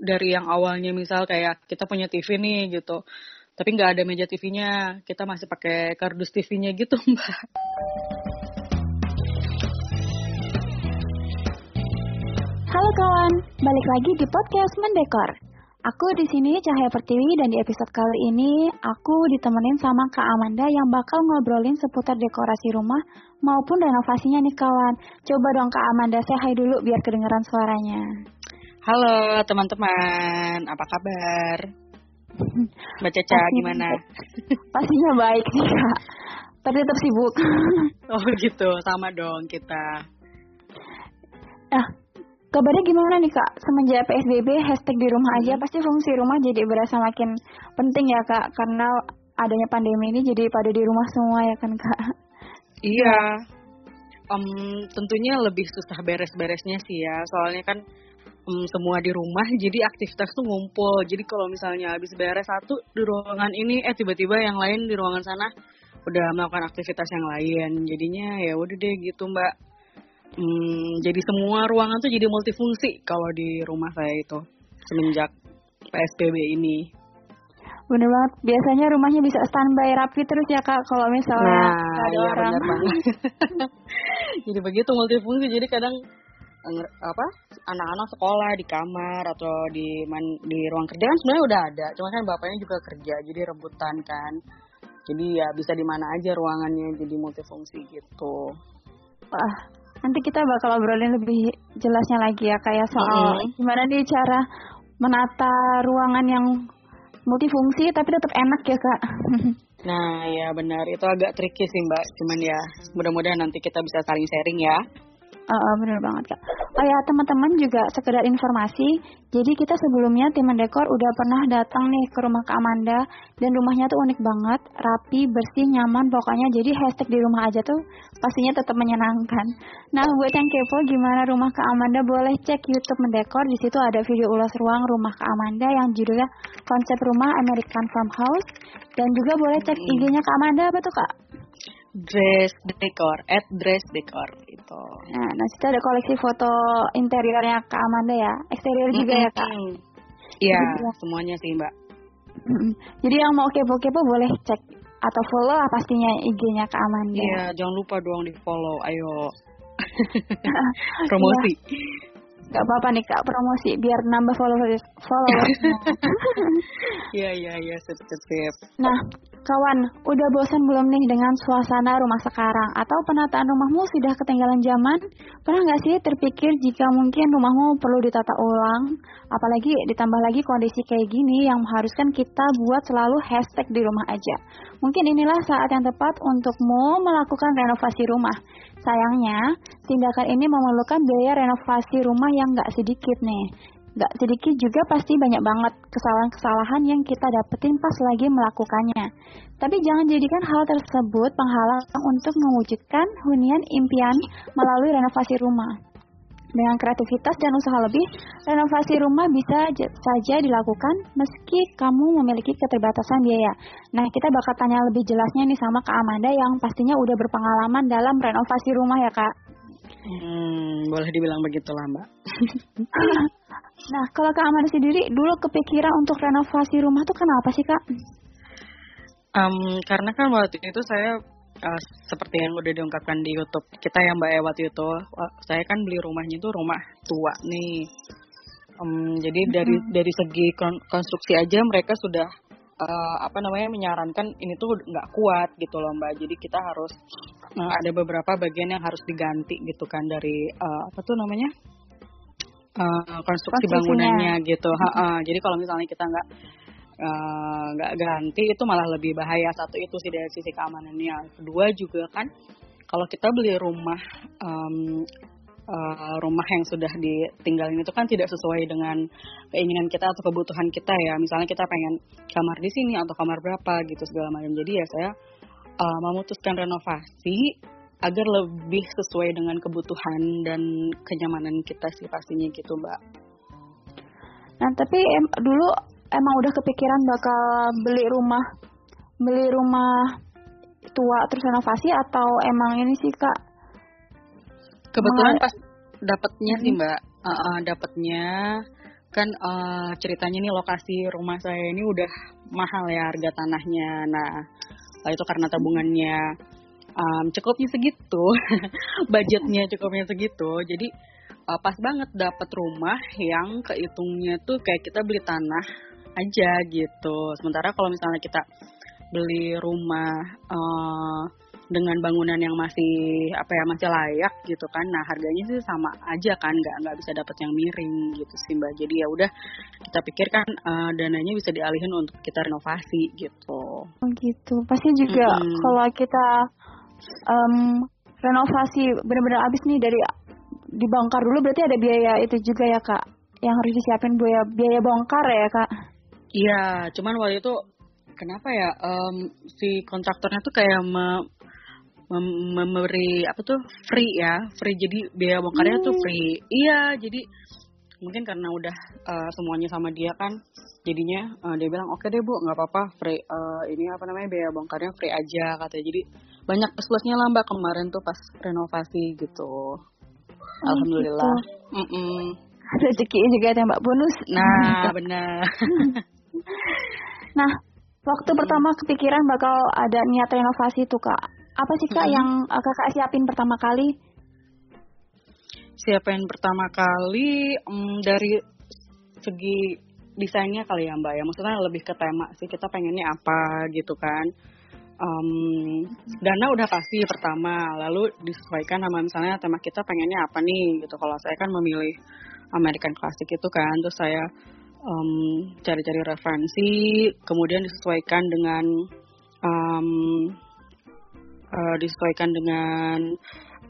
dari yang awalnya misal kayak kita punya TV nih gitu tapi nggak ada meja TV-nya kita masih pakai kardus TV-nya gitu mbak Halo kawan, balik lagi di podcast Mendekor. Aku di sini Cahaya Pertiwi dan di episode kali ini aku ditemenin sama Kak Amanda yang bakal ngobrolin seputar dekorasi rumah maupun renovasinya nih kawan. Coba dong Kak Amanda saya dulu biar kedengeran suaranya. Halo teman-teman, apa kabar? Mbak Caca Pastinya- gimana? Pastinya baik sih Kak. Tapi tetap sibuk. Oh gitu, sama dong kita. Nah, kabarnya gimana nih Kak? Semenjak PSBB hashtag di rumah aja Hmm. pasti fungsi rumah jadi berasa makin penting ya Kak karena adanya pandemi ini jadi pada di rumah semua ya kan Kak. Iya. Em, tentunya lebih susah beres-beresnya sih ya. Soalnya kan em, semua di rumah jadi aktivitas tuh ngumpul. Jadi kalau misalnya habis beres satu di ruangan ini eh tiba-tiba yang lain di ruangan sana udah melakukan aktivitas yang lain. Jadinya ya udah deh gitu, Mbak. Hmm, jadi semua ruangan tuh jadi multifungsi kalau di rumah saya itu semenjak PSBB ini. Bener banget. Biasanya rumahnya bisa standby rapi terus ya kak. Kalau misalnya Nah, ada iya orang. jadi begitu multifungsi. Jadi kadang apa anak-anak sekolah di kamar atau di man- di ruang kerja kan sebenarnya udah ada. Cuma kan bapaknya juga kerja, jadi rebutan kan. Jadi ya bisa di mana aja ruangannya jadi multifungsi gitu. Wah, nanti kita bakal obrolin lebih jelasnya lagi ya kayak soal Mm-mm. gimana nih cara menata ruangan yang multifungsi tapi tetap enak ya kak. Nah, ya benar itu agak tricky sih Mbak. Cuman ya mudah-mudahan nanti kita bisa saling sharing ya. Uh, bener banget kak. Oh ya teman-teman juga sekedar informasi. Jadi kita sebelumnya tim Mendekor udah pernah datang nih ke rumah Kak Amanda dan rumahnya tuh unik banget, rapi, bersih, nyaman pokoknya. Jadi hashtag di rumah aja tuh pastinya tetap menyenangkan. Nah buat yang kepo gimana rumah Kak Amanda boleh cek YouTube Mendekor. Di situ ada video ulas ruang rumah Kak Amanda yang judulnya konsep rumah American Farmhouse dan juga boleh cek Hmm. IG-nya Kak Amanda apa tuh Kak? Dress decor, at dress decor gitu. Nah, nah situ ada koleksi foto interiornya Kak Amanda ya, eksterior juga ya Kak. Iya, semuanya sih Mbak. Jadi yang mau kepo-kepo boleh cek atau follow lah pastinya IG-nya Kak Amanda. Iya, jangan lupa dong di follow. Ayo. Promosi. Gak apa-apa nih Kak promosi biar nambah followers followersnya. Iya, iya, iya, sip, sip. nah, kawan, udah bosan belum nih dengan suasana rumah sekarang atau penataan rumahmu sudah ketinggalan zaman? Pernah nggak sih terpikir jika mungkin rumahmu perlu ditata ulang? Apalagi ditambah lagi kondisi kayak gini yang mengharuskan kita buat selalu hashtag di rumah aja. Mungkin inilah saat yang tepat untukmu melakukan renovasi rumah. Sayangnya, tindakan ini memerlukan biaya renovasi rumah yang nggak sedikit nih. Nggak sedikit juga pasti banyak banget kesalahan-kesalahan yang kita dapetin pas lagi melakukannya. Tapi jangan jadikan hal tersebut penghalang untuk mewujudkan hunian impian melalui renovasi rumah. Dengan kreativitas dan usaha lebih, renovasi rumah bisa saja dilakukan meski kamu memiliki keterbatasan biaya. Nah, kita bakal tanya lebih jelasnya nih sama Kak Amanda yang pastinya udah berpengalaman dalam renovasi rumah ya, Kak. Hmm, boleh dibilang begitulah Mbak. Nah, kalau Kak Amanda sendiri dulu kepikiran untuk renovasi rumah tuh kenapa sih, Kak? Em, karena kan waktu itu saya eh, seperti yang udah diungkapkan di YouTube kita ya Mbak ya waktu itu, saya kan beli rumahnya itu rumah tua nih. Em, jadi dari dari segi kon- konstruksi aja mereka sudah eh, apa namanya menyarankan ini tuh nggak kuat gitu loh Mbak. Jadi kita harus eh, ada beberapa bagian yang harus diganti gitu kan dari eh, apa tuh namanya eh, konstruksi bangunannya gitu. Ha-ha. Jadi kalau misalnya kita nggak nggak ganti itu malah lebih bahaya satu itu sih dari sisi keamanannya. Kedua juga kan kalau kita beli rumah em, eh, rumah yang sudah ditinggalin itu kan tidak sesuai dengan keinginan kita atau kebutuhan kita ya. Misalnya kita pengen kamar di sini atau kamar berapa gitu segala macam. Jadi ya saya eh, memutuskan renovasi agar lebih sesuai dengan kebutuhan dan kenyamanan kita sih pastinya gitu mbak. Nah, tapi em- dulu emang udah kepikiran bakal beli rumah beli rumah tua terus renovasi atau emang ini sih kak Kebetulan pas dapatnya sih mbak, uh, uh, dapatnya kan uh, ceritanya nih lokasi rumah saya ini udah mahal ya harga tanahnya. Nah, itu karena tabungannya um, cukupnya segitu, budgetnya cukupnya segitu. Jadi uh, pas banget dapat rumah yang kehitungnya tuh kayak kita beli tanah aja gitu. Sementara kalau misalnya kita beli rumah uh, dengan bangunan yang masih apa ya masih layak gitu kan. Nah harganya sih sama aja kan nggak nggak bisa dapat yang miring gitu sih mbak. Jadi ya udah kita pikirkan uh, dananya bisa dialihin untuk kita renovasi gitu. Oh gitu. Pasti juga mm -hmm. kalau kita um, renovasi benar-benar habis nih dari dibongkar dulu berarti ada biaya itu juga ya kak? Yang harus disiapin biaya biaya bongkar ya kak? Iya cuman waktu itu kenapa ya um, si kontraktornya tuh kayak me, memberi apa tuh free ya free. Jadi biaya bongkarnya hmm. tuh free. Iya jadi mungkin karena udah uh, semuanya sama dia kan jadinya uh, dia bilang oke okay deh bu nggak apa-apa free. Uh, ini apa namanya biaya bongkarnya free aja katanya. Jadi banyak plus plusnya lah mbak kemarin tuh pas renovasi gitu. Oh, alhamdulillah. gitu. Mm -mm. rezeki juga ada mbak bonus. Nah benar. Nah waktu pertama kepikiran bakal ada niat renovasi tuh kak apa sih kak hmm. yang uh, kakak siapin pertama kali? Siapin pertama kali um, dari segi desainnya kali ya mbak ya. Maksudnya lebih ke tema sih kita pengennya apa gitu kan. Um, dana udah pasti pertama, lalu disesuaikan sama misalnya tema kita pengennya apa nih gitu. Kalau saya kan memilih American Classic itu kan, terus saya cari cari-cari referensi, kemudian disesuaikan dengan um, uh, disesuaikan dengan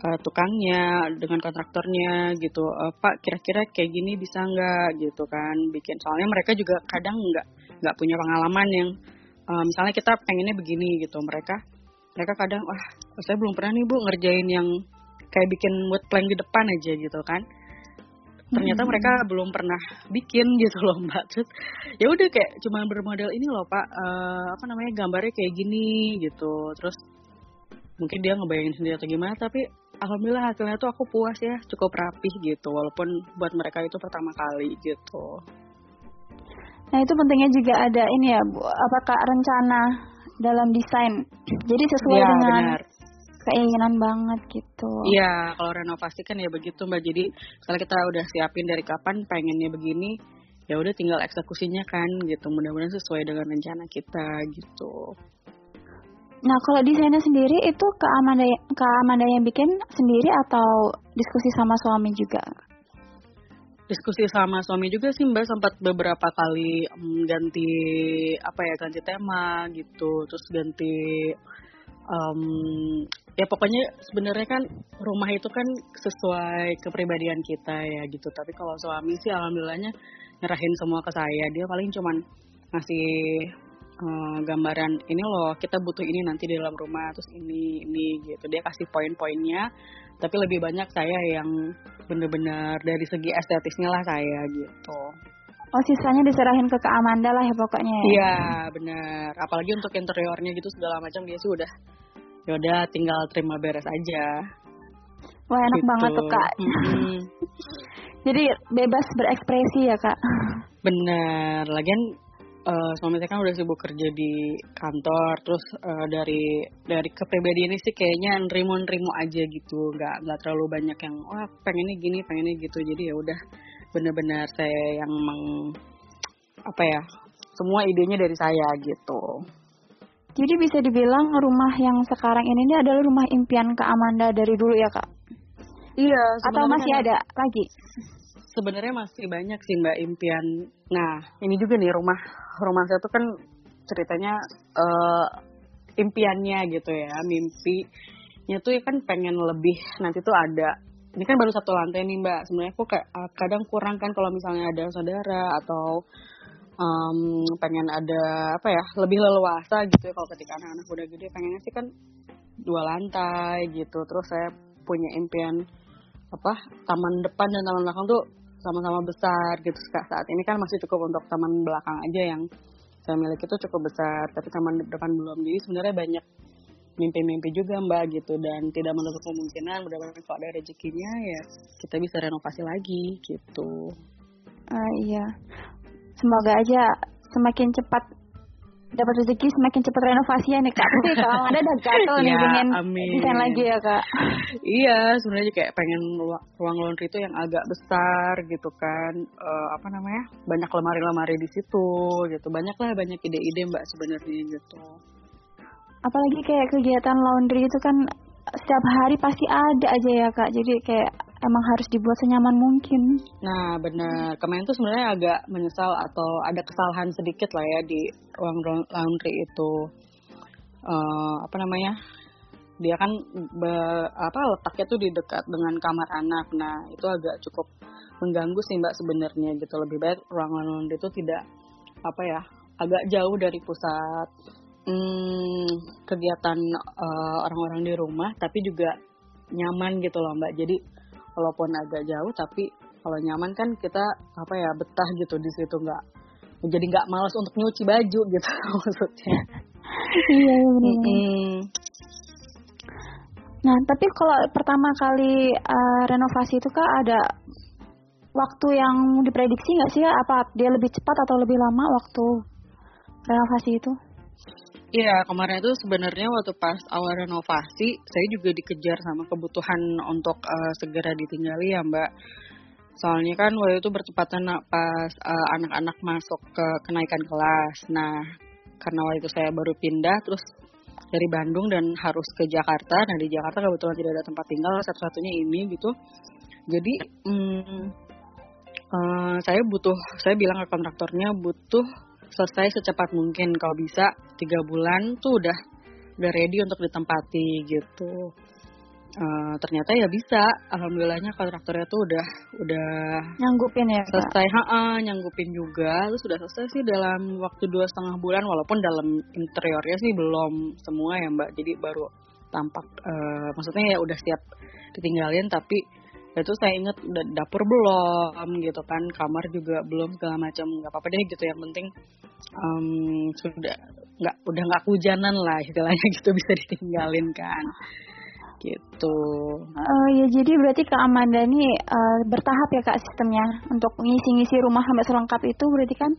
uh, tukangnya, dengan kontraktornya gitu. Uh, Pak, kira-kira kayak gini bisa nggak gitu kan? Bikin soalnya mereka juga kadang nggak nggak punya pengalaman yang uh, misalnya kita pengennya begini gitu. Mereka mereka kadang wah saya belum pernah nih bu ngerjain yang kayak bikin wood plank di depan aja gitu kan ternyata hmm. mereka belum pernah bikin gitu loh mbak terus ya udah kayak cuma bermodel ini loh pak uh, apa namanya gambarnya kayak gini gitu terus mungkin dia ngebayangin sendiri atau gimana tapi alhamdulillah hasilnya tuh aku puas ya cukup rapih gitu walaupun buat mereka itu pertama kali gitu. Nah itu pentingnya juga ada ini ya bu apakah rencana dalam desain? Jadi sesuai ya, dengan benar. keinginan banget gitu. Iya kalau renovasi kan ya begitu mbak. Jadi kalau kita udah siapin dari kapan pengennya begini ya udah tinggal eksekusinya kan gitu. Mudah-mudahan sesuai dengan rencana kita gitu Nah, kalau desainnya sendiri itu ke Amanda, ke Amanda yang bikin sendiri atau diskusi sama suami juga? Diskusi sama suami juga sih Mbak sempat beberapa kali um, ganti apa ya ganti tema gitu, terus ganti um, ya pokoknya sebenarnya kan rumah itu kan sesuai kepribadian kita ya gitu. Tapi kalau suami sih alhamdulillahnya nyerahin semua ke saya. Dia paling cuman ngasih uh, gambaran ini loh kita butuh ini nanti di dalam rumah terus ini ini gitu. Dia kasih poin-poinnya tapi lebih banyak saya yang bener-bener dari segi estetisnya lah saya gitu. Oh sisanya diserahin ke Kak Amanda lah ya pokoknya ya? Iya bener Apalagi untuk interiornya gitu segala macam dia sih udah ya udah tinggal terima beres aja. Wah enak gitu. banget tuh Kak. Jadi bebas berekspresi ya Kak? Bener Lagian uh, suami saya kan udah sibuk kerja di kantor terus uh, dari dari ini sih kayaknya nerimo nerimo aja gitu nggak nggak terlalu banyak yang wah pengennya gini pengennya gitu jadi ya udah benar-benar saya yang meng apa ya semua idenya dari saya gitu jadi bisa dibilang rumah yang sekarang ini, ini adalah rumah impian Kak Amanda dari dulu ya kak? Iya. Atau masih kan ada lagi? Sebenarnya masih banyak sih mbak impian. Nah ini juga nih rumah rumah saya tuh kan ceritanya uh, impiannya gitu ya, mimpinya tuh ya kan pengen lebih nanti tuh ada. Ini kan baru satu lantai nih mbak. Sebenarnya aku kayak uh, kadang kurang kan kalau misalnya ada saudara atau um, pengen ada apa ya lebih leluasa gitu ya kalau ketika anak-anak udah gede pengennya sih kan dua lantai gitu. Terus saya punya impian apa taman depan dan taman belakang tuh sama-sama besar gitu. Saat ini kan masih cukup untuk taman belakang aja yang saya miliki itu cukup besar. Tapi taman depan belum. Jadi sebenarnya banyak mimpi-mimpi juga mbak gitu. Dan tidak menutup kemungkinan mudah-mudahan kalau ada rezekinya ya kita bisa renovasi lagi gitu. Uh, iya. Semoga aja semakin cepat dapat rezeki semakin cepat renovasi ya nih kak. Tapi kalau ada udah gatel nih Ya, pengen amin. desain lagi ya kak. Iya, sebenarnya kayak pengen ruang laundry itu yang agak besar gitu kan. Eh, apa namanya? Banyak lemari-lemari di situ gitu. Banyak lah banyak ide-ide Mbak sebenarnya gitu. Apalagi kayak kegiatan laundry itu kan setiap hari pasti ada aja ya kak. Jadi kayak emang harus dibuat senyaman mungkin. Nah, benar. Kemarin tuh sebenarnya agak menyesal atau ada kesalahan sedikit lah ya di ruang laundry itu. Eh, apa namanya? Dia kan be- apa letaknya tuh di dekat dengan kamar anak. Nah, itu agak cukup mengganggu sih Mbak sebenarnya gitu. Lebih baik ruang laundry itu tidak apa ya? agak jauh dari pusat hmm, kegiatan eh, orang-orang di rumah tapi juga nyaman gitu loh Mbak. Jadi walaupun agak jauh tapi kalau nyaman kan kita apa ya betah gitu di situ nggak jadi nggak malas untuk nyuci baju gitu maksudnya. iya. Mm-mm. Nah tapi kalau pertama kali eh, renovasi itu kak ada waktu yang diprediksi nggak sih? Apa dia lebih cepat atau lebih lama waktu renovasi itu? Iya kemarin itu sebenarnya waktu pas awal renovasi saya juga dikejar sama kebutuhan untuk eh, segera ditinggali ya Mbak. Soalnya kan waktu itu bertepatan pas eh, anak-anak masuk ke kenaikan kelas. Nah karena waktu itu saya baru pindah terus dari Bandung dan harus ke Jakarta. Nah di Jakarta kebetulan tidak ada tempat tinggal satu-satunya ini gitu. Jadi eh, saya butuh, saya bilang ke kontraktornya butuh selesai secepat mungkin. Kalau bisa tiga bulan tuh udah udah ready untuk ditempati gitu. Eh, ternyata ya bisa, alhamdulillahnya kontraktornya tuh udah udah Nyanggupin ya selesai. Ha nyanggupin juga. Terus sudah selesai sih dalam waktu dua setengah bulan walaupun dalam interiornya sih belum semua ya mbak. Jadi baru tampak eh, maksudnya ya udah siap ditinggalin tapi itu saya ingat udah dapur belum gitu kan kamar juga belum segala macam nggak apa-apa deh gitu yang penting em, sudah nggak udah nggak hujanan lah istilahnya gitu bisa ditinggalin kan gitu Eh, ya jadi berarti Kak Amanda ini eh, bertahap ya Kak sistemnya untuk ngisi-ngisi rumah sampai selengkap itu berarti kan?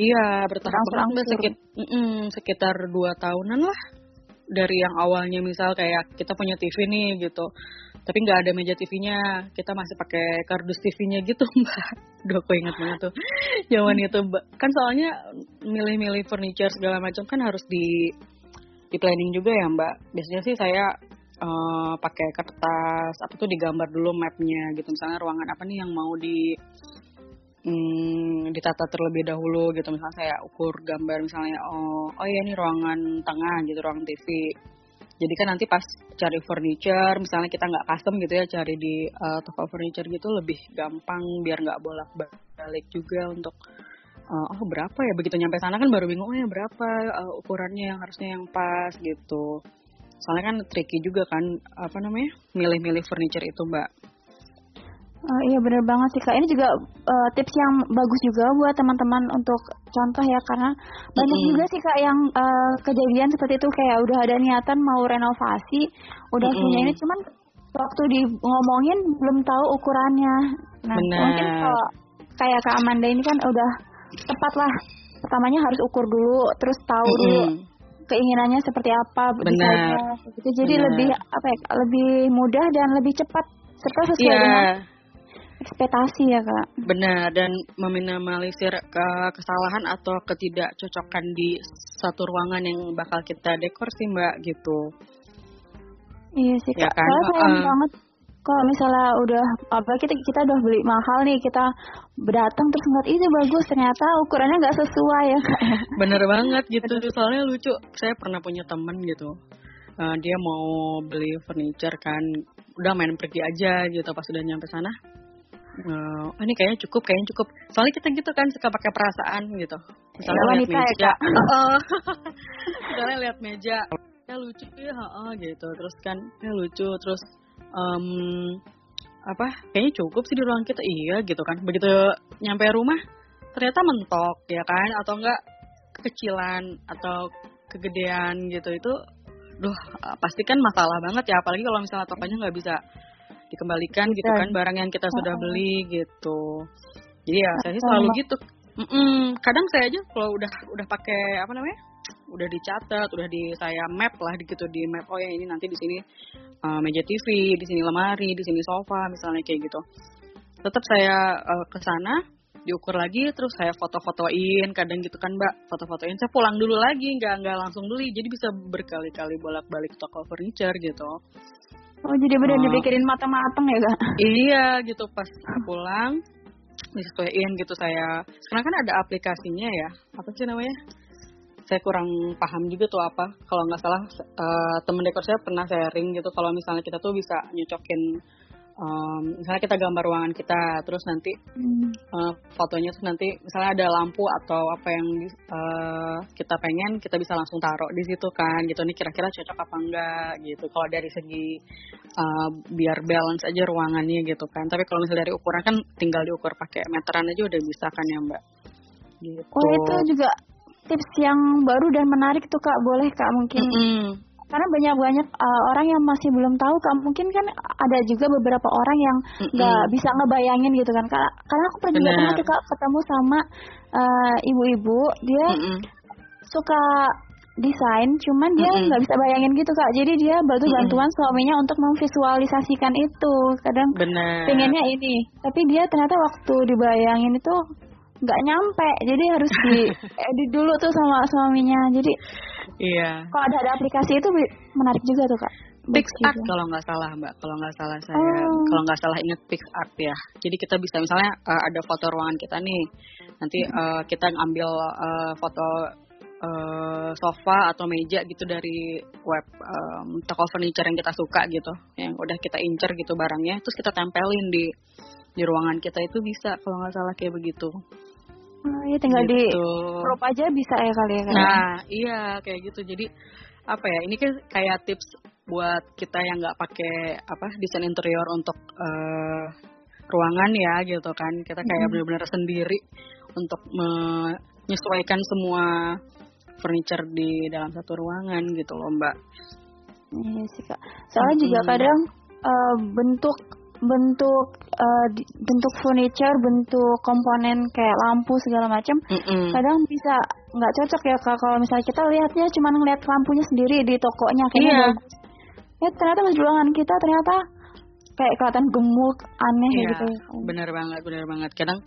Iya, bertahap. Berangsur-angsur. Sekit, mm-mm, sekitar dua tahunan lah. Dari yang awalnya misal kayak kita punya TV nih gitu, tapi nggak ada meja TV-nya, kita masih pakai kardus TV-nya gitu Mbak. Duh, aku ingat banget tuh. Zaman itu Mbak. Kan soalnya milih-milih furniture segala macam kan harus di di planning juga ya Mbak. Biasanya sih saya eh, pakai kertas apa tuh digambar dulu mapnya gitu misalnya ruangan apa nih yang mau di hmm, ditata terlebih dahulu gitu misalnya saya ukur gambar misalnya oh oh ya ini ruangan tengah gitu ruangan TV jadi kan nanti pas cari furniture misalnya kita nggak custom gitu ya cari di eh, toko furniture gitu lebih gampang biar nggak bolak balik juga untuk eh, oh berapa ya? Begitu nyampe sana kan baru bingung oh ya berapa eh, ukurannya yang harusnya yang pas gitu. Soalnya kan tricky juga kan apa namanya milih-milih furniture itu mbak Eh, iya bener banget sih Kak. Ini juga eh, tips yang bagus juga buat teman-teman untuk contoh ya karena banyak Mm-mm. juga sih Kak yang eh, kejadian seperti itu kayak udah ada niatan mau renovasi, udah Mm-mm. punya ini cuman waktu di ngomongin belum tahu ukurannya. Nah Benar. mungkin kalau kayak Kak Amanda ini kan udah tepat lah. Pertamanya harus ukur dulu, terus tahu dulu Mm-mm. keinginannya seperti apa Benar. gitu. Jadi Benar. lebih apa ya lebih mudah dan lebih cepat serta sesuai Iya, dengan ekspektasi ya kak. benar dan meminimalisir ke kesalahan atau ketidakcocokan di satu ruangan yang bakal kita dekor sih mbak gitu. Iya sih Ya kak. kan, Soalnya sayang uh-uh. banget kalau misalnya udah apa kita kita udah beli mahal nih kita datang terus ngeliat ini bagus ternyata ukurannya nggak sesuai ya kak. Bener banget gitu. Soalnya lucu. Saya pernah punya temen gitu. Eh, dia mau beli furniture kan. Udah main pergi aja gitu. Pas udah nyampe sana. Oh, ini kayaknya cukup, kayaknya cukup. Soalnya kita gitu kan suka pakai perasaan gitu. Misalnya Ya, lihat ya, meja. Heeh. Misalnya lihat meja. Ya lucu ya, gitu. Terus kan, ya lucu. Terus em, apa? Kayaknya cukup sih di ruang kita. Iya gitu kan. Begitu nyampe rumah, ternyata mentok ya kan? Atau enggak kekecilan atau kegedean gitu itu duh pasti kan masalah banget ya apalagi kalau misalnya tokonya nggak bisa dikembalikan gitu kan barang yang kita sudah beli gitu. Jadi ya saya sih selalu gitu. Mm-mm. kadang saya aja kalau udah udah pakai apa namanya udah dicatat udah di saya map lah gitu di map oh ya ini nanti di sini uh, meja TV di sini lemari di sini sofa misalnya kayak gitu. Tetap saya uh, ke sana diukur lagi terus saya foto-fotoin kadang gitu kan mbak foto-fotoin. Saya pulang dulu lagi nggak nggak langsung beli. Jadi bisa berkali-kali bolak-balik toko furniture gitu oh jadi benar uh, dipikirin matang-matang ya kak? Iya gitu. Pas pulang disesuaiin gitu saya. Sekarang kan ada aplikasinya ya. Apa sih namanya? Saya kurang paham juga tuh apa. Kalau nggak salah uh, temen dekor saya pernah sharing gitu kalau misalnya kita tuh bisa nyocokin um, misalnya kita gambar ruangan kita terus nanti hmm. uh, fotonya tuh nanti misalnya ada lampu atau apa yang uh, kita pengen kita bisa langsung taruh di situ kan gitu. Nih kira-kira cocok apa enggak gitu. Kalau dari segi uh, biar balance aja ruangannya gitu kan. Tapi kalau misalnya dari ukuran kan tinggal diukur pakai meteran aja udah bisa kan ya mbak? Gitu. oh itu juga tips yang baru dan menarik tuh kak. Boleh kak mungkin. Mm -hmm karena banyak banyak uh, orang yang masih belum tahu kan mungkin kan ada juga beberapa orang yang nggak mm -hmm. bisa ngebayangin gitu kan karena karena aku pernah juga pernah juga ketemu sama uh, ibu-ibu dia mm -hmm. suka desain cuman dia nggak mm -hmm. bisa bayangin gitu kak jadi dia bantu bantuan mm -hmm. suaminya untuk memvisualisasikan itu kadang Bener. pengennya ini tapi dia ternyata waktu dibayangin itu nggak nyampe jadi harus di edit dulu tuh sama suaminya jadi Iya. Kalau ada, ada aplikasi itu menarik juga tuh kak. PixArt kalau nggak salah mbak, kalau nggak salah saya, oh. kalau nggak salah ingat PixArt ya. Jadi kita bisa misalnya uh, ada foto ruangan kita nih, nanti uh, kita ngambil uh, foto uh, sofa atau meja gitu dari web um, toko furniture yang kita suka gitu, yang udah kita incer gitu barangnya, terus kita tempelin di di ruangan kita itu bisa kalau nggak salah kayak begitu. Oh, iya tinggal gitu. di crop aja bisa ya kali ya kan? Nah iya kayak gitu jadi apa ya ini kan kayak tips buat kita yang nggak pakai apa desain interior untuk uh, ruangan ya gitu kan kita kayak mm -hmm. benar-benar sendiri untuk menyesuaikan semua furniture di dalam satu ruangan gitu loh mbak. Iya sih kak. Soalnya hmm. juga kadang uh, bentuk bentuk uh, bentuk furniture, bentuk komponen kayak lampu segala macam, mm -mm. kadang bisa nggak cocok ya kak kalau misalnya kita lihatnya cuma ngeliat lampunya sendiri di tokonya kayaknya iya. bagus. Ya ternyata pas ruangan kita ternyata kayak kelihatan gemuk, aneh iya, gitu. Bener banget, bener banget. Kadang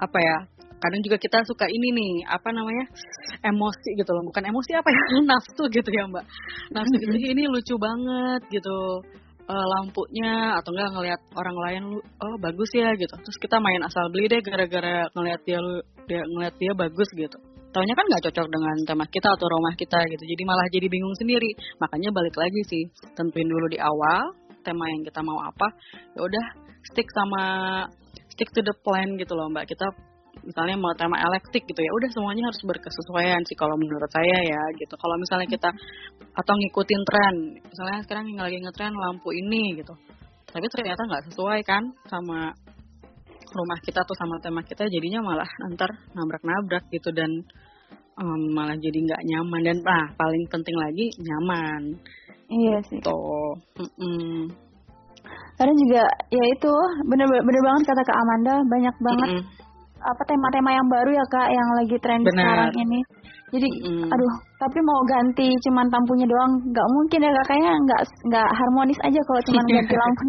apa ya? Kadang juga kita suka ini nih, apa namanya? emosi gitu loh. Bukan emosi apa ya? nafsu gitu ya, Mbak. Nafsu mm -hmm. gitu ini lucu banget gitu uh, lampunya atau enggak ngelihat orang lain lu oh bagus ya gitu. Terus kita main asal beli deh gara-gara ngelihat dia lu dia ngelihat dia bagus gitu. Taunya kan nggak cocok dengan tema kita atau rumah kita gitu. Jadi malah jadi bingung sendiri. Makanya balik lagi sih tentuin dulu di awal tema yang kita mau apa. Ya udah stick sama stick to the plan gitu loh mbak. Kita misalnya mau tema elektrik gitu ya udah semuanya harus berkesesuaian sih kalau menurut saya ya gitu. Kalau misalnya kita atau ngikutin tren misalnya sekarang yang lagi ngetren lampu ini gitu. Tapi ternyata nggak sesuai kan sama rumah kita atau sama tema kita jadinya malah nanti nabrak-nabrak gitu dan um, malah jadi nggak nyaman dan ah paling penting lagi nyaman. Iya sih. Tuh mm -mm. karena juga ya itu bener bener banget kata kak Amanda banyak banget mm -mm apa tema-tema yang baru ya kak yang lagi tren sekarang ini. Jadi mm. aduh tapi mau ganti cuman lampunya doang nggak mungkin ya kak. Kayaknya nggak nggak harmonis aja kalau cuman ganti lampu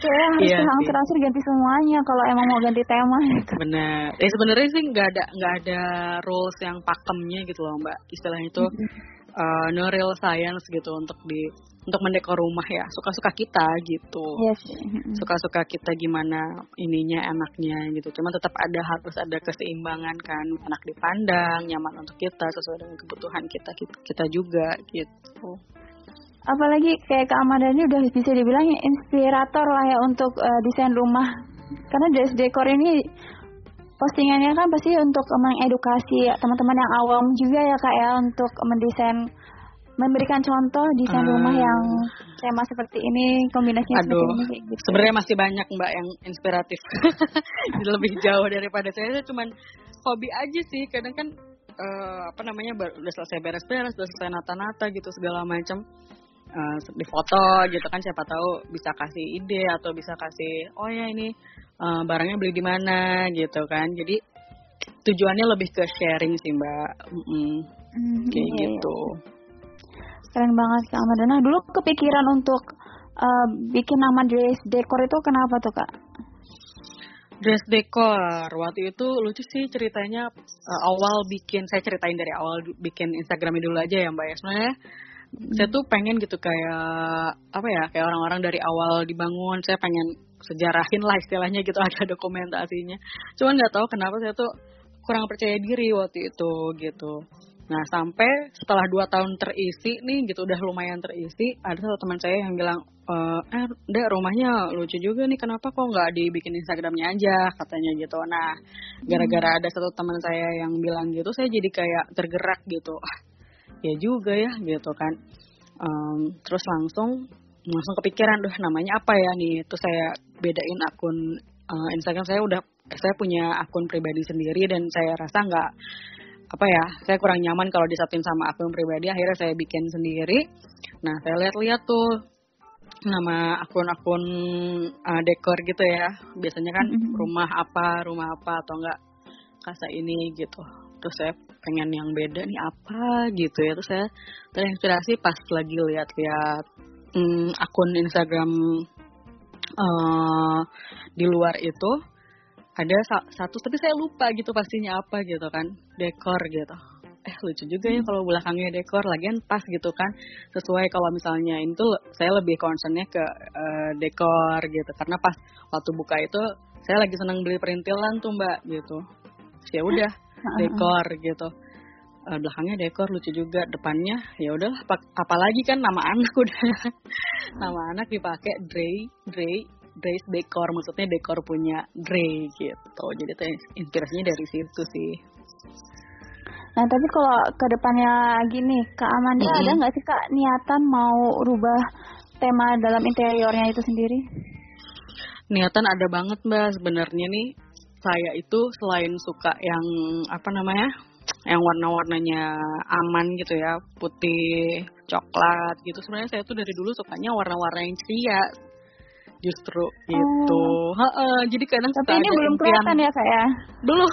kayak harus yeah, langsung terakhir ganti semuanya kalau emang mau ganti tema gitu. benar. Ya sebenarnya sih nggak ada nggak ada rules yang pakemnya gitu loh mbak. Istilahnya itu mm -hmm. Uh, no real science gitu untuk di untuk mendekor rumah ya. Suka-suka kita gitu. Yes. suka-suka kita gimana ininya enaknya gitu. Cuma tetap ada harus ada keseimbangan kan. Enak dipandang nyaman untuk kita sesuai dengan kebutuhan kita kita juga gitu. Apalagi kayak keamanan ini udah bisa dibilang inspirator lah ya untuk uh, desain rumah. Karena dari dekor ini postingannya kan pasti untuk mengedukasi teman-teman yang awam juga ya kak ya untuk mendesain memberikan contoh desain uh, rumah yang tema seperti ini kombinasinya aduh, seperti ini gitu. sebenarnya masih banyak mbak yang inspiratif. Lebih jauh daripada saya itu cuman hobi aja sih. Kadang kan uh, apa namanya udah selesai beres-beres udah selesai nata-nata gitu segala macam uh, di foto gitu kan siapa tahu bisa kasih ide atau bisa kasih oh ya ini uh, barangnya beli di mana gitu kan. Jadi tujuannya lebih ke sharing sih mbak. Mm -mm. Mm, kayak iya, gitu. Iya. keren banget kak nah dulu kepikiran untuk uh, bikin nama dress decor itu kenapa tuh kak? Dress decor. Waktu itu lucu sih ceritanya uh, awal bikin saya ceritain dari awal bikin Instagramnya dulu aja ya mbak ya. Sebenarnya saya tuh pengen gitu kayak apa ya kayak orang-orang dari awal dibangun saya pengen sejarahin lah istilahnya gitu ada dokumentasinya cuman nggak tahu kenapa saya tuh kurang percaya diri waktu itu gitu Nah sampai setelah dua tahun terisi nih gitu udah lumayan terisi ada satu teman saya yang bilang e, eh dek rumahnya lucu juga nih kenapa kok nggak dibikin Instagramnya aja katanya gitu. Nah gara-gara ada satu teman saya yang bilang gitu saya jadi kayak tergerak gitu. Ya juga ya gitu kan. Um, terus langsung langsung kepikiran duh namanya apa ya nih itu saya bedain akun uh, Instagram saya udah saya punya akun pribadi sendiri dan saya rasa nggak apa ya saya kurang nyaman kalau disatuin sama akun pribadi akhirnya saya bikin sendiri nah saya lihat-lihat tuh nama akun-akun uh, dekor gitu ya biasanya kan mm-hmm. rumah apa rumah apa atau enggak kasa ini gitu terus saya pengen yang beda nih apa gitu ya. Terus saya terinspirasi pas lagi lihat-lihat um, akun Instagram uh, di luar itu ada satu tapi saya lupa gitu pastinya apa gitu kan dekor gitu. Eh lucu juga ya kalau belakangnya dekor lagian pas gitu kan sesuai kalau misalnya itu saya lebih concernnya ke uh, dekor gitu. Karena pas waktu buka itu saya lagi senang beli perintilan tuh mbak gitu. Ya udah dekor gitu. Uh, belakangnya dekor lucu juga depannya ya udah apalagi kan nama anak udah. Nama anak dipakai Dre Dre Dre's Decor maksudnya dekor punya Dre gitu. Jadi itu inspirasinya dari situ sih. Nah tapi kalau ke depannya gini Kak Amanda mm -hmm. ada nggak sih Kak niatan mau rubah tema dalam interiornya itu sendiri? Niatan ada banget mbak sebenarnya nih saya itu selain suka yang apa namanya yang warna-warnanya aman gitu ya putih coklat gitu sebenarnya saya tuh dari dulu sukanya warna-warna yang ceria justru itu. Oh. Ha -ha, jadi kadang Tapi ini belum kelihatan ya kayak. Ya? Belum.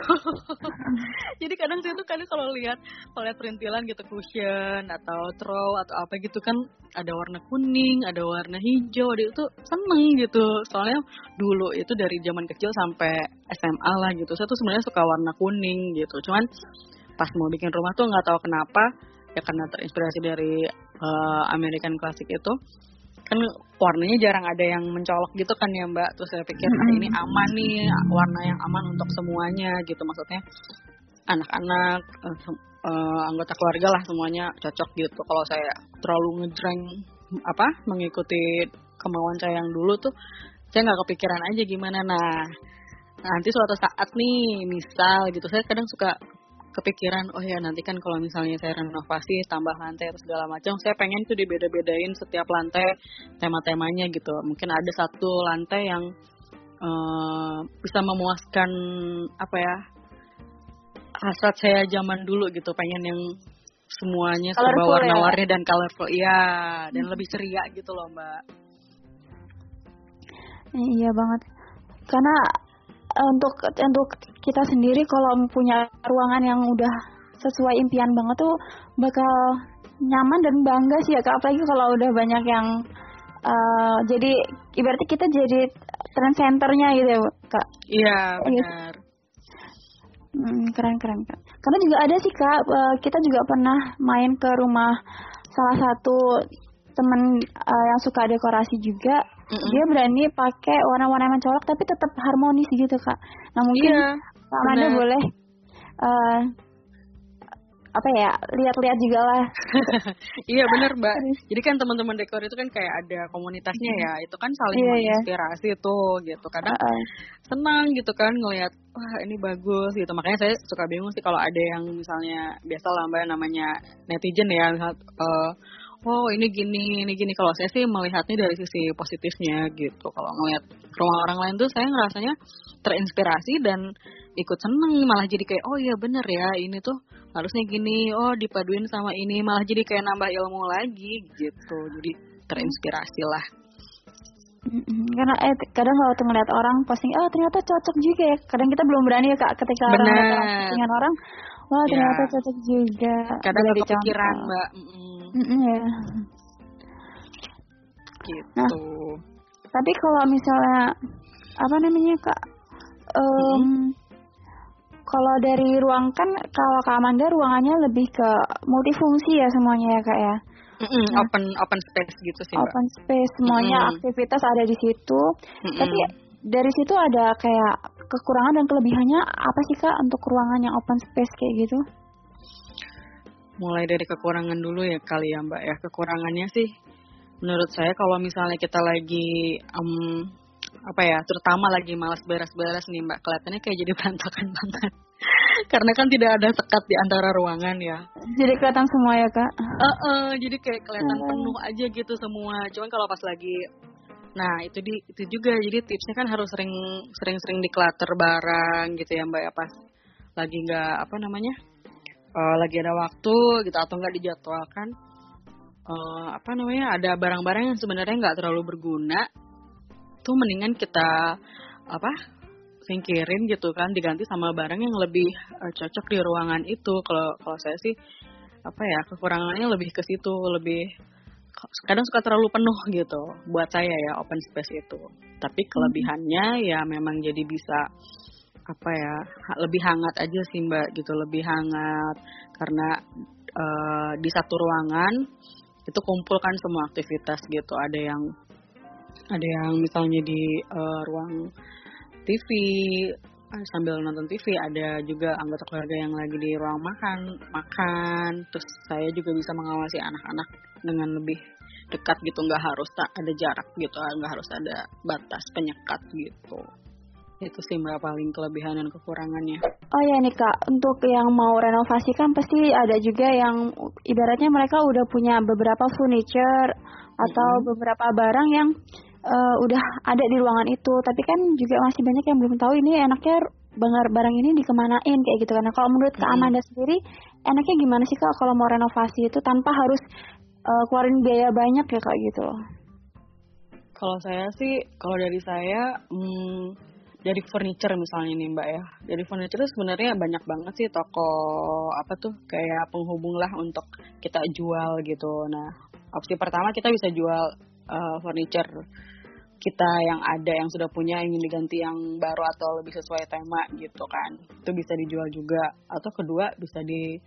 jadi kadang saya tuh kadang kalau lihat kalau lihat perintilan gitu cushion atau throw atau apa gitu kan ada warna kuning, ada warna hijau, dia itu seneng gitu. Soalnya dulu itu dari zaman kecil sampai SMA lah gitu. Saya tuh sebenarnya suka warna kuning gitu. Cuman pas mau bikin rumah tuh nggak tahu kenapa ya karena terinspirasi dari uh, American Classic itu kan warnanya jarang ada yang mencolok gitu kan ya mbak. Terus saya pikir nah, ini aman nih warna yang aman untuk semuanya gitu. Maksudnya anak-anak uh, anggota keluarga lah semuanya cocok gitu. Kalau saya terlalu ngejreng apa mengikuti kemauan saya yang dulu tuh saya nggak kepikiran aja gimana. Nah nanti suatu saat nih misal gitu saya kadang suka kepikiran oh ya nanti kan kalau misalnya saya renovasi tambah lantai atau segala macam saya pengen tuh dibeda-bedain setiap lantai tema-temanya gitu mungkin ada satu lantai yang uh, bisa memuaskan apa ya hasrat saya zaman dulu gitu pengen yang semuanya serba ya? warna-warni ya? dan colorful iya dan hmm. lebih ceria gitu loh mbak iya banget karena untuk untuk kita sendiri kalau punya ruangan yang udah sesuai impian banget tuh bakal nyaman dan bangga sih ya kak. Apalagi kalau udah banyak yang uh, jadi ibaratnya kita jadi trend centernya gitu ya kak. Iya, iya benar. Hmm, keren keren kak karena juga ada sih kak uh, kita juga pernah main ke rumah salah satu teman uh, yang suka dekorasi juga mm-hmm. dia berani pakai warna-warna yang mencolok tapi tetap harmonis gitu kak nah mungkin yeah, Kak Amanda boleh uh, apa ya lihat-lihat juga lah iya benar mbak jadi kan teman-teman dekor itu kan kayak ada komunitasnya ya itu kan saling yeah, iya. menginspirasi yeah. tuh gitu kadang uh -uh. senang gitu kan ngelihat wah ini bagus gitu makanya saya suka bingung sih kalau ada yang misalnya biasa lah mbak namanya netizen ya misal, uh, oh ini gini ini gini. Kalau saya sih melihatnya dari sisi positifnya gitu. Kalau ngelihat rumah orang lain tuh saya ngerasanya terinspirasi dan ikut seneng. Malah jadi kayak oh iya bener ya ini tuh harusnya gini. Oh dipaduin sama ini. Malah jadi kayak nambah ilmu lagi gitu. Jadi terinspirasi lah. Karena eh kadang kalau tuh ngeliat orang posting, oh ternyata cocok juga ya. Kadang kita belum berani ya kak ketika ngeliat orang postingan orang, wah Ya. ternyata cocok juga. kadang nggak kepikiran mbak Ya. gitu Tapi kalau misalnya apa namanya kak, em, kalau dari ruang kan kalau Kak Amanda ruangannya lebih ke multifungsi ya semuanya ya kak ya. Mm-mm, Nah. open open space gitu sih mbak Open space semuanya Mm-mm. aktivitas ada di situ. Mm-mm. Tapi dari situ ada kayak kekurangan dan kelebihannya apa sih kak untuk ruangan yang open space kayak gitu? Mulai dari kekurangan dulu ya kali ya mbak ya. Kekurangannya sih menurut saya kalau misalnya kita lagi em, apa ya terutama lagi malas beres-beres nih mbak kelihatannya kayak jadi berantakan banget. Karena kan tidak ada sekat di antara ruangan ya. Jadi kelihatan semua ya kak? Eh, eh, jadi kayak kelihatan Hmm. penuh aja gitu semua. Cuman kalau pas lagi nah itu di itu juga. Jadi tipsnya kan harus sering sering sering declutter barang gitu ya mbak ya. Pas lagi nggak apa namanya eh, lagi ada waktu gitu atau nggak dijadwalkan eh, apa namanya ada barang-barang yang sebenarnya nggak terlalu berguna tuh mendingan kita apa singkirin gitu kan diganti sama barang yang lebih eh, cocok di ruangan itu. Kalau kalau saya sih apa ya kekurangannya lebih ke situ lebih kadang suka terlalu penuh gitu buat saya ya open space itu. Tapi kelebihannya ya memang jadi bisa apa ya lebih hangat aja sih mbak gitu. Lebih hangat karena eh, di satu ruangan itu kumpulkan semua aktivitas gitu. Ada yang ada yang misalnya di eh, ruang TV eh, sambil nonton TV ada juga anggota keluarga yang lagi di ruang makan makan. Terus saya juga bisa mengawasi anak-anak dengan lebih dekat gitu. Nggak harus tak ada jarak gitu. Nggak harus ada batas penyekat gitu itu sih mbak paling kelebihan dan kekurangannya Oh ya nih kak, untuk yang mau renovasi kan pasti ada juga yang ibaratnya mereka udah punya beberapa furniture atau Mm-mm. beberapa barang yang eh, udah ada di ruangan itu. Tapi kan juga masih banyak yang belum tahu ini enaknya barang barang ini dikemanain kayak gitu kan. Nah, kalau menurut Kak Mm-mm. Amanda sendiri, enaknya gimana sih kak kalau mau renovasi itu tanpa harus eh, keluarin biaya banyak ya kak gitu loh? Kalau saya sih, kalau dari saya, hmm, dari furniture misalnya nih mbak ya, dari furniture itu sebenarnya banyak banget sih toko apa tuh kayak penghubung lah untuk kita jual gitu. Nah, opsi pertama kita bisa jual eh, furniture kita yang ada yang sudah punya ingin diganti yang baru atau lebih sesuai tema gitu kan, itu bisa dijual juga. Atau kedua bisa di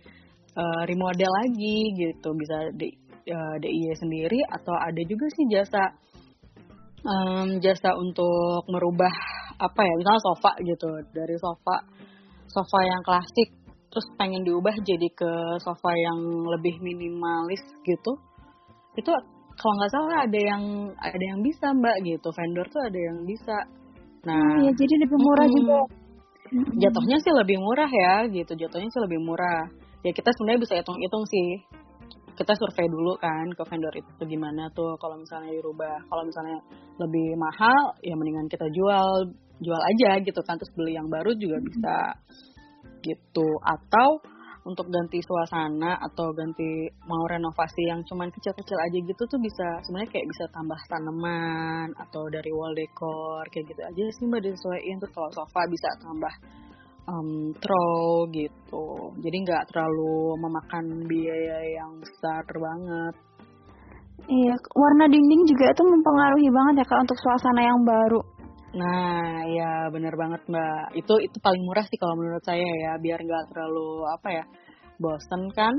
eh, remodel lagi gitu, bisa di eh, DIY sendiri atau ada juga sih jasa em, jasa untuk merubah apa ya misalnya sofa gitu. Dari sofa sofa yang klasik terus pengen diubah jadi ke sofa yang lebih minimalis gitu. Itu kalau nggak salah ada yang ada yang bisa mbak gitu. Vendor tuh ada yang bisa. Nah ya jadi lebih murah mm-mm. juga. Mm-mm. jatuhnya sih lebih murah ya gitu. Jatuhnya sih lebih murah. Ya kita sebenarnya bisa hitung-hitung sih kita survei dulu kan ke vendor itu gimana tuh kalau misalnya dirubah. Kalau misalnya lebih mahal ya mendingan kita jual jual aja gitu kan. Terus beli yang baru juga bisa gitu. Atau untuk ganti suasana atau ganti mau renovasi yang cuman kecil-kecil aja gitu tuh bisa sebenarnya kayak bisa tambah tanaman atau dari wall decor kayak gitu aja sih mbak disesuaiin terus kalau sofa bisa tambah um, throw gitu jadi nggak terlalu memakan biaya yang besar banget Iya, warna dinding juga itu mempengaruhi banget ya kak untuk suasana yang baru. Nah, ya bener banget mbak. Itu itu paling murah sih kalau menurut saya ya, biar nggak terlalu apa ya bosen kan.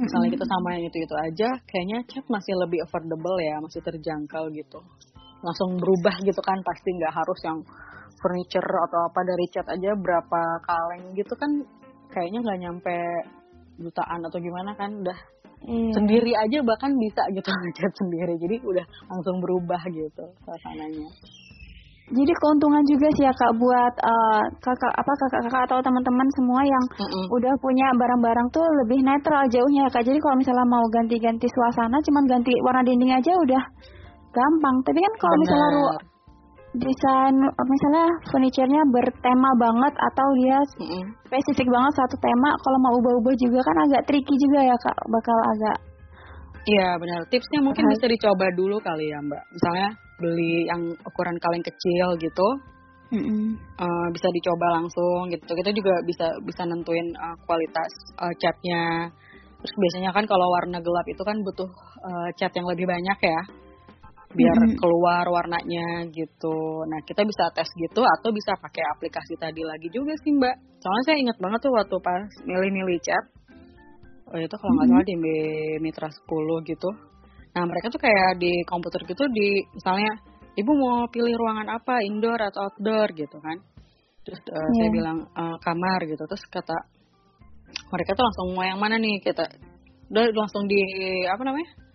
Misalnya kita sama yang itu itu aja, kayaknya cat masih lebih affordable ya, masih terjangkau gitu. Langsung berubah gitu kan, pasti nggak harus yang furniture atau apa dari cat aja berapa kaleng gitu kan, kayaknya nggak nyampe jutaan atau gimana kan, udah Iya. sendiri aja bahkan bisa gitu ngecat sendiri, jadi udah langsung berubah gitu suasananya. Jadi keuntungan juga sih ya kak buat eh, kakak apa kakak-kakak atau teman-teman semua yang Mm-mm. udah punya barang-barang tuh lebih netral jauhnya ya kak. Jadi kalau misalnya mau ganti-ganti suasana, cuman ganti warna dinding aja udah gampang. Tapi kan kalau misalnya ru. Desain misalnya furniturnya bertema banget atau dia Mm-mm. spesifik banget satu tema, kalau mau ubah-ubah juga kan agak tricky juga ya kak. Bakal agak Iya benar. Tipsnya mungkin Bahas. bisa dicoba dulu kali ya Mbak. Misalnya beli yang ukuran kaleng kecil gitu Mm -mm. uh, bisa dicoba langsung gitu kita juga bisa bisa nentuin uh, kualitas uh, catnya terus biasanya kan kalau warna gelap itu kan butuh uh, cat yang lebih banyak ya biar mm -hmm. keluar warnanya gitu. Nah kita bisa tes gitu atau bisa pakai aplikasi tadi lagi juga sih mbak. Soalnya saya ingat banget tuh waktu pas milih-milih cat oh itu kalau nggak mm -hmm. salah di Mitra 10 gitu. Nah mereka tuh kayak di komputer gitu di misalnya ibu mau pilih ruangan apa indoor atau outdoor? gitu kan. Terus uh, yeah. saya bilang uh, kamar gitu. Terus kata mereka tuh langsung mau yang mana nih? Kita udah langsung di apa namanya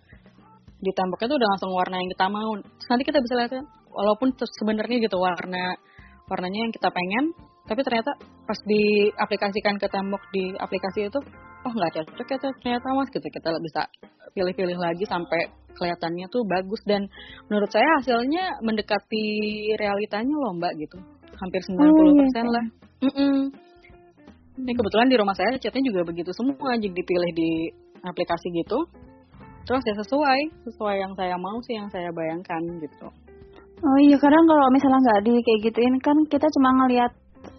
di temboknya tuh udah langsung warna yang kita mau. Terus nanti kita bisa lihat walaupun sebenarnya gitu warna warnanya yang kita pengen tapi ternyata pas diaplikasikan ke tembok di aplikasi itu oh nggak cocok ya ternyata mas gitu. Kita bisa pilih-pilih lagi sampai kelihatannya tuh bagus. Dan menurut saya hasilnya mendekati realitanya loh mbak gitu. Hampir 90% oh, iya. lah. Mm -mm. ini kebetulan di rumah saya catnya juga begitu semua jadi dipilih di aplikasi gitu terus ya sesuai. Sesuai yang saya mau sih yang saya bayangkan gitu. Oh iya kadang kalau misalnya nggak di kayak gituin kan kita cuma ngelihat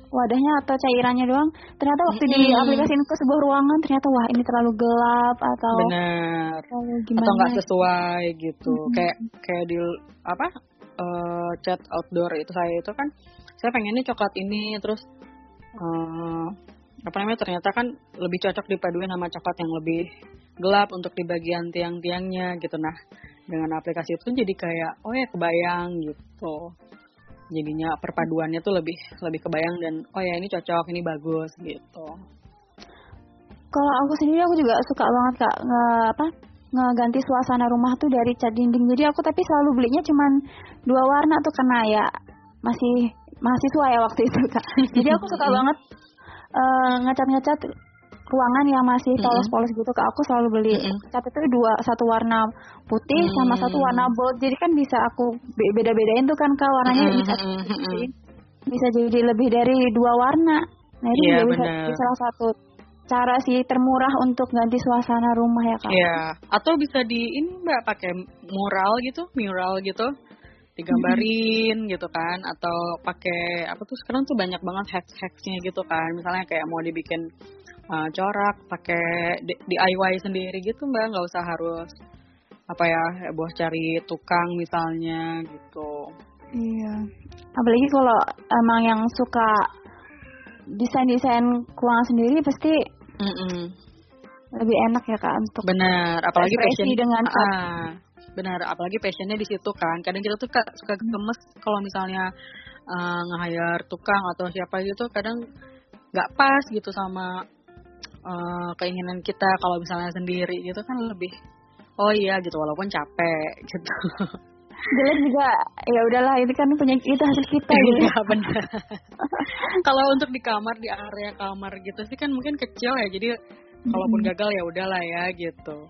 wadahnya atau cairannya doang. Ternyata waktu hmm. di aplikasi ke sebuah ruangan ternyata wah ini terlalu gelap atau benar. atau nggak sesuai gitu. Hmm. kayak kayak di apa uh, chat outdoor itu saya itu kan saya pengennya coklat ini terus uh, apa namanya? Ternyata kan lebih cocok dipaduin sama coklat yang lebih gelap untuk di bagian tiang-tiangnya gitu. Nah dengan aplikasi itu jadi kayak oh ya kebayang gitu. Jadinya perpaduannya tuh lebih lebih kebayang dan oh ya ini cocok ini bagus gitu. Kalau aku sendiri aku juga suka banget kak nge apa ngeganti suasana rumah tuh dari cat dinding. Jadi aku tapi selalu belinya cuman dua warna tuh karena ya masih mahasiswa ya waktu itu kak. Jadi aku suka banget uh, ngecat-ngecat ruangan yang masih polos-polos gitu kak aku selalu beli. Mm-hmm. cat itu dua satu warna putih mm-hmm. sama satu warna bold. Jadi kan bisa aku beda-bedain tuh kan kak warnanya mm-hmm. bisa bisa jadi lebih dari dua warna. Nah itu yeah, bisa jadi salah satu cara sih termurah untuk ganti suasana rumah ya kak. Iya. Atau bisa di ini mbak pakai mural gitu mural gitu digambarin gitu kan atau pakai apa tuh sekarang tuh banyak banget hacks hacksnya gitu kan. Misalnya kayak mau dibikin uh, corak pakai DIY sendiri gitu mbak. Nggak usah harus apa ya buat cari tukang misalnya gitu. Iya. Apalagi kalau emang yang suka desain desain ruangan sendiri pasti mm -mm. lebih enak ya kak untuk benar. Apalagi passion dengan ah, benar apalagi passionnya di situ kan. Kadang kita tuh suka gemes kalau misalnya uh, nge-hire tukang atau siapa gitu kadang nggak pas gitu sama uh, keinginan kita kalau misalnya sendiri gitu kan lebih oh iya gitu walaupun capek gitu. Jelek juga. Ya udahlah itu kan punya kita hasil kita gitu. ya benar. Kalau untuk di kamar di area kamar gitu sih kan mungkin kecil ya. Jadi kalaupun gagal ya udahlah ya gitu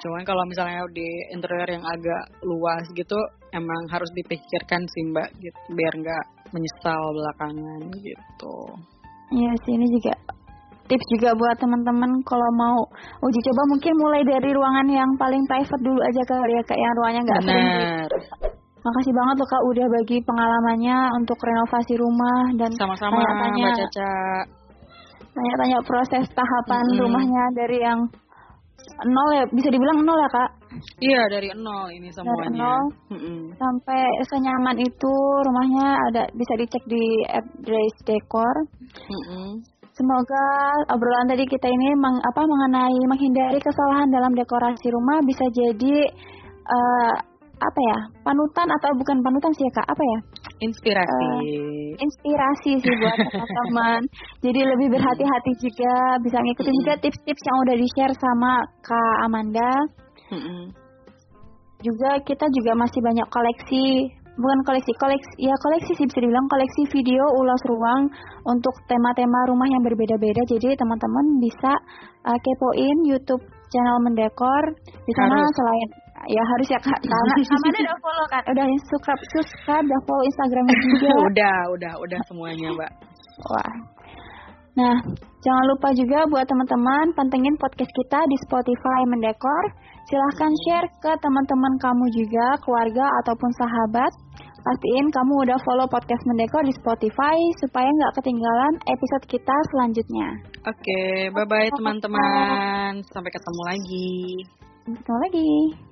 cuman kalau misalnya di interior yang agak luas gitu emang harus dipikirkan sih mbak gitu biar nggak menyesal belakangan gitu. Iya sih ini juga tips juga buat teman-teman kalau mau uji coba mungkin mulai dari ruangan yang paling private dulu aja kali ya kayak yang ruangannya nggak sering Makasih banget loh Kak udah bagi pengalamannya untuk renovasi rumah dan sama-sama tanya-tanya. Tanya-tanya proses tahapan -hmm. rumahnya dari yang nol ya bisa dibilang nol ya Kak? Iya dari nol ini semuanya. Dari nol -hmm. sampai senyaman itu rumahnya ada bisa dicek di app Grace Decor. -hmm. Semoga obrolan tadi kita ini meng, apa mengenai menghindari kesalahan dalam dekorasi rumah bisa jadi uh, apa ya panutan atau bukan panutan sih ya kak? Apa ya? Inspirasi. Uh, inspirasi sih buat teman-teman. Jadi lebih berhati-hati juga bisa ngikutin juga tips-tips yang udah di share sama kak Amanda. Juga kita juga masih banyak koleksi bukan koleksi koleksi ya koleksi sih bisa dibilang koleksi video ulas ruang untuk tema-tema rumah yang berbeda-beda. Jadi teman-teman bisa uh, kepoin YouTube channel mendekor. Di sana selain ya harus ya kak sama udah follow kan udah subscribe subscribe udah follow Instagramnya juga udah udah udah semuanya mbak wah nah Jangan lupa juga buat teman-teman pantengin podcast kita di Spotify Mendekor. Silahkan share ke teman-teman kamu juga, keluarga ataupun sahabat. Pastiin kamu udah follow podcast Mendekor di Spotify supaya nggak ketinggalan episode kita selanjutnya. Oke, bye-bye teman-teman. Sampai ketemu lagi. Sampai ketemu lagi.